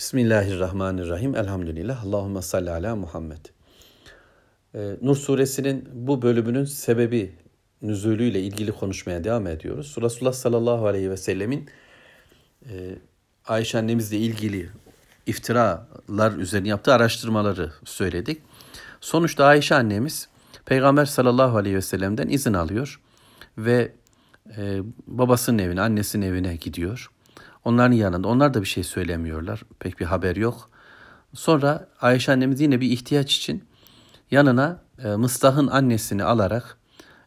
Bismillahirrahmanirrahim. Elhamdülillah. Allahümme salli ala Muhammed. Ee, Nur suresinin bu bölümünün sebebi nüzulüyle ilgili konuşmaya devam ediyoruz. Resulullah sallallahu aleyhi ve sellemin e, Ayşe annemizle ilgili iftiralar üzerine yaptığı araştırmaları söyledik. Sonuçta Ayşe annemiz Peygamber sallallahu aleyhi ve sellem'den izin alıyor ve e, babasının evine, annesinin evine gidiyor. Onların yanında. Onlar da bir şey söylemiyorlar. Pek bir haber yok. Sonra Ayşe annemiz yine bir ihtiyaç için yanına e, Mıstah'ın annesini alarak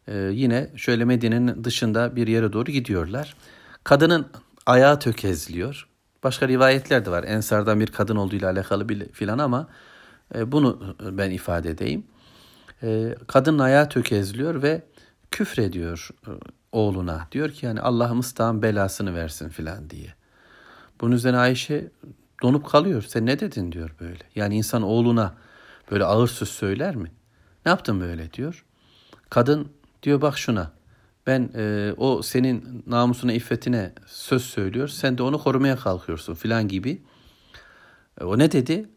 e, yine şöyle Medine'nin dışında bir yere doğru gidiyorlar. Kadının ayağı tökezliyor. Başka rivayetler de var. Ensardan bir kadın olduğuyla alakalı bir filan ama e, bunu ben ifade edeyim. E, kadının ayağı tökezliyor ve küfrediyor e, oğluna. Diyor ki yani Allah Mıstah'ın belasını versin filan diye. Bunun üzerine Ayşe donup kalıyor. Sen ne dedin diyor böyle. Yani insan oğluna böyle ağır söz söyler mi? Ne yaptın böyle diyor. Kadın diyor bak şuna. Ben e, o senin namusuna, iffetine söz söylüyor. Sen de onu korumaya kalkıyorsun filan gibi. E, o ne dedi?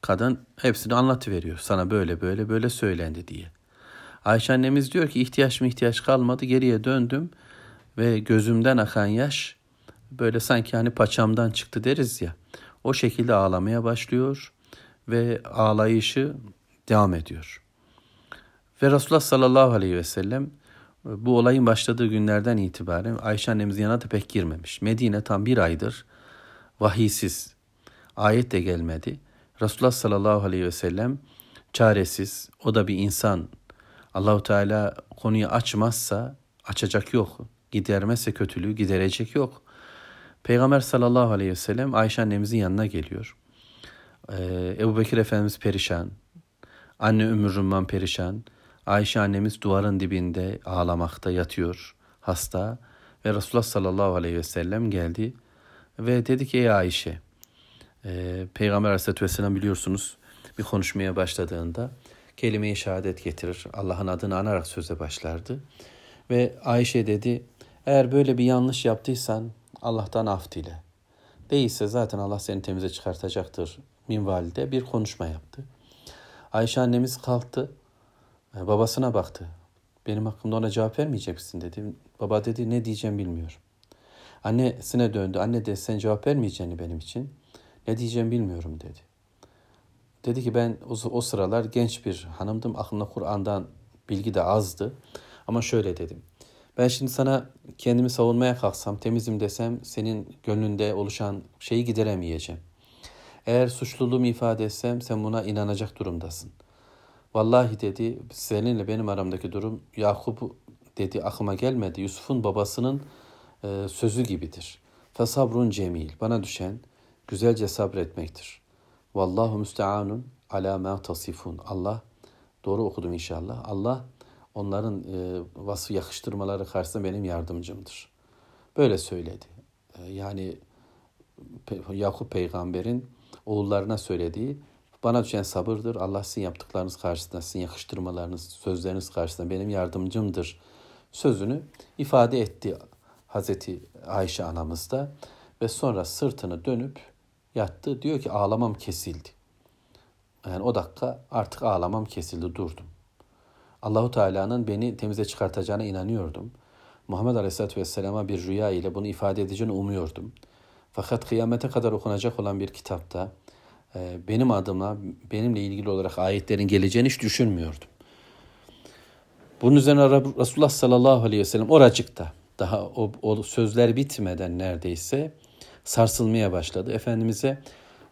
Kadın hepsini anlatıveriyor. Sana böyle böyle böyle söylendi diye. Ayşe annemiz diyor ki ihtiyaç mı ihtiyaç kalmadı. Geriye döndüm ve gözümden akan yaş böyle sanki hani paçamdan çıktı deriz ya. O şekilde ağlamaya başlıyor ve ağlayışı devam ediyor. Ve Resulullah sallallahu aleyhi ve sellem bu olayın başladığı günlerden itibaren Ayşe annemizin yanına da pek girmemiş. Medine tam bir aydır vahiysiz, ayet de gelmedi. Resulullah sallallahu aleyhi ve sellem çaresiz, o da bir insan. Allahu Teala konuyu açmazsa açacak yok. Gidermezse kötülüğü giderecek yok. Peygamber sallallahu aleyhi ve sellem Ayşe annemizin yanına geliyor. Ee, Ebu Bekir Efendimiz perişan. Anne Ümmü Rumman perişan. Ayşe annemiz duvarın dibinde ağlamakta yatıyor hasta. Ve Resulullah sallallahu aleyhi ve sellem geldi. Ve dedi ki ey Ayşe. E, Peygamber aleyhissalatü vesselam biliyorsunuz bir konuşmaya başladığında kelime-i şehadet getirir. Allah'ın adını anarak söze başlardı. Ve Ayşe dedi eğer böyle bir yanlış yaptıysan Allah'tan af dile. Değilse zaten Allah seni temize çıkartacaktır minvalde bir konuşma yaptı. Ayşe annemiz kalktı. E, babasına baktı. Benim hakkımda ona cevap vermeyecek misin dedi. Baba dedi ne diyeceğim bilmiyorum. Annesine döndü. Anne de sen cevap vermeyeceğini benim için. Ne diyeceğim bilmiyorum dedi. Dedi ki ben o, o sıralar genç bir hanımdım. Aklımda Kur'an'dan bilgi de azdı. Ama şöyle dedim. Ben şimdi sana kendimi savunmaya kalksam, temizim desem senin gönlünde oluşan şeyi gideremeyeceğim. Eğer suçluluğumu ifade etsem sen buna inanacak durumdasın. Vallahi dedi seninle benim aramdaki durum Yakup dedi aklıma gelmedi. Yusuf'un babasının e, sözü gibidir. Fesabrun cemil. Bana düşen güzelce sabretmektir. Vallahu müsteanun ala ma tasifun. Allah doğru okudum inşallah. Allah onların e, vasfı yakıştırmaları karşısında benim yardımcımdır. Böyle söyledi. E, yani Yakup peygamberin oğullarına söylediği bana düşen sabırdır. Allah sizin yaptıklarınız karşısında, sizin yakıştırmalarınız, sözleriniz karşısında benim yardımcımdır sözünü ifade etti Hazreti Ayşe anamız da ve sonra sırtını dönüp yattı. Diyor ki ağlamam kesildi. Yani o dakika artık ağlamam kesildi durdum. Allahu Teala'nın beni temize çıkartacağına inanıyordum. Muhammed Aleyhisselatü Vesselam'a bir rüya ile bunu ifade edeceğini umuyordum. Fakat kıyamete kadar okunacak olan bir kitapta e, benim adıma, benimle ilgili olarak ayetlerin geleceğini hiç düşünmüyordum. Bunun üzerine Resulullah sallallahu aleyhi ve sellem oracıkta daha o, o sözler bitmeden neredeyse sarsılmaya başladı. Efendimiz'e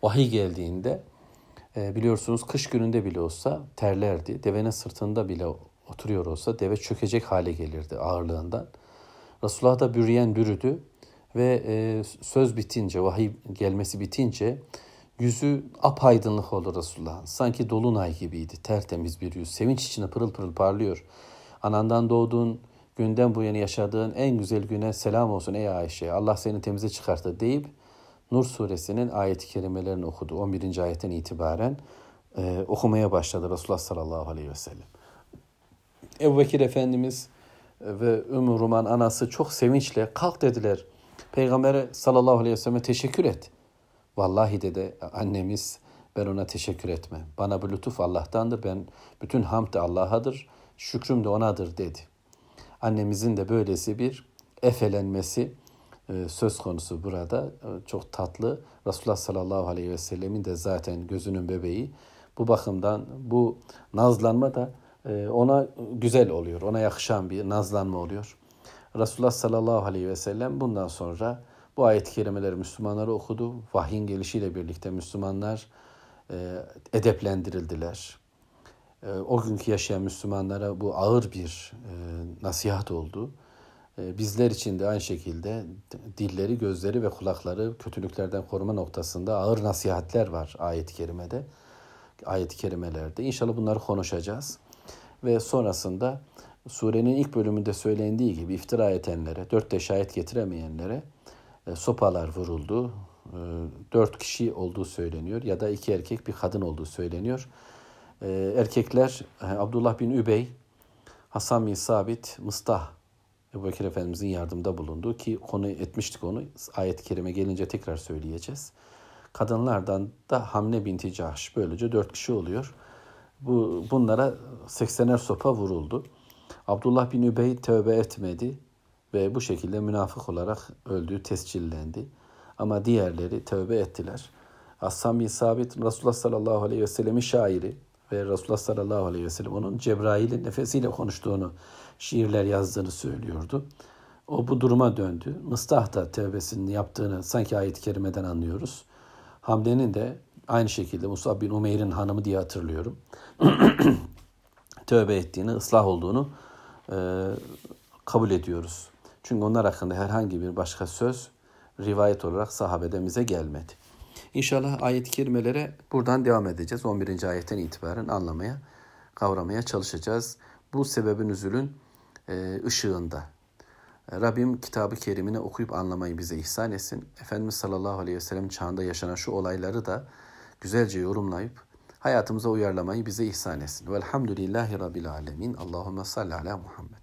vahiy geldiğinde e, biliyorsunuz kış gününde bile olsa terlerdi. Devenin sırtında bile oturuyor olsa deve çökecek hale gelirdi ağırlığından. Resulullah da bürüyen bürüdü ve e, söz bitince, vahiy gelmesi bitince yüzü apaydınlık oldu Resulullah. Sanki dolunay gibiydi, tertemiz bir yüz. Sevinç içinde pırıl pırıl parlıyor. Anandan doğduğun günden bu yana yaşadığın en güzel güne selam olsun ey Ayşe. Allah seni temize çıkarttı deyip Nur suresinin ayet-i kerimelerini okudu. 11. ayetten itibaren e, okumaya başladı Resulullah sallallahu aleyhi ve sellem. Ebu Bekir Efendimiz ve Ümmü Ruman anası çok sevinçle kalk dediler. Peygamber sallallahu aleyhi ve selleme teşekkür et. Vallahi dedi annemiz ben ona teşekkür etmem. Bana bu lütuf Allah'tandır. Ben bütün hamd Allah'adır. Şükrüm de onadır dedi. Annemizin de böylesi bir efelenmesi e, söz konusu burada. E, çok tatlı. Resulullah sallallahu aleyhi ve sellemin de zaten gözünün bebeği. Bu bakımdan bu nazlanma da e, ona güzel oluyor. Ona yakışan bir nazlanma oluyor. Resulullah sallallahu aleyhi ve sellem bundan sonra bu ayet-i kerimeleri Müslümanlara okudu. Vahyin gelişiyle birlikte Müslümanlar edeplendirildiler. O günkü yaşayan Müslümanlara bu ağır bir nasihat oldu. Ee, bizler için de aynı şekilde dilleri, gözleri ve kulakları kötülüklerden koruma noktasında ağır nasihatler var ayet-i kerimede. Ayet-i kerimelerde. İnşallah bunları konuşacağız. Ve sonrasında surenin ilk bölümünde söylendiği gibi iftira etenlere, dört de şahit getiremeyenlere e, sopalar vuruldu. E, dört kişi olduğu söyleniyor ya da iki erkek bir kadın olduğu söyleniyor. E, erkekler Abdullah bin Übey, Hasan bin Sabit, Mıstah Ebu Bekir Efendimizin yardımda bulunduğu ki konu etmiştik onu. Ayet-i kerime gelince tekrar söyleyeceğiz. Kadınlardan da Hamne binti Cahş böylece dört kişi oluyor. Bu, bunlara 80'er sopa vuruldu. Abdullah bin Übey tövbe etmedi ve bu şekilde münafık olarak öldüğü tescillendi. Ama diğerleri tövbe ettiler. Assam bin Sabit Resulullah sallallahu aleyhi ve sellemin şairi ve Resulullah sallallahu aleyhi ve sellem onun Cebrail'in nefesiyle konuştuğunu şiirler yazdığını söylüyordu. O bu duruma döndü. Mıstah da tevbesini yaptığını sanki ayet-i kerimeden anlıyoruz. Hamle'nin de aynı şekilde Musab bin Umeyr'in hanımı diye hatırlıyorum. tövbe ettiğini, ıslah olduğunu e, kabul ediyoruz. Çünkü onlar hakkında herhangi bir başka söz rivayet olarak sahabedemize gelmedi. İnşallah ayet-i kerimelere buradan devam edeceğiz. 11. ayetten itibaren anlamaya, kavramaya çalışacağız. Bu sebebin üzülün ışığında. Rabbim kitabı kerimini okuyup anlamayı bize ihsan etsin. Efendimiz sallallahu aleyhi ve sellem çağında yaşanan şu olayları da güzelce yorumlayıp hayatımıza uyarlamayı bize ihsan etsin. Velhamdülillahi Rabbil alemin. Allahümme salli ala Muhammed.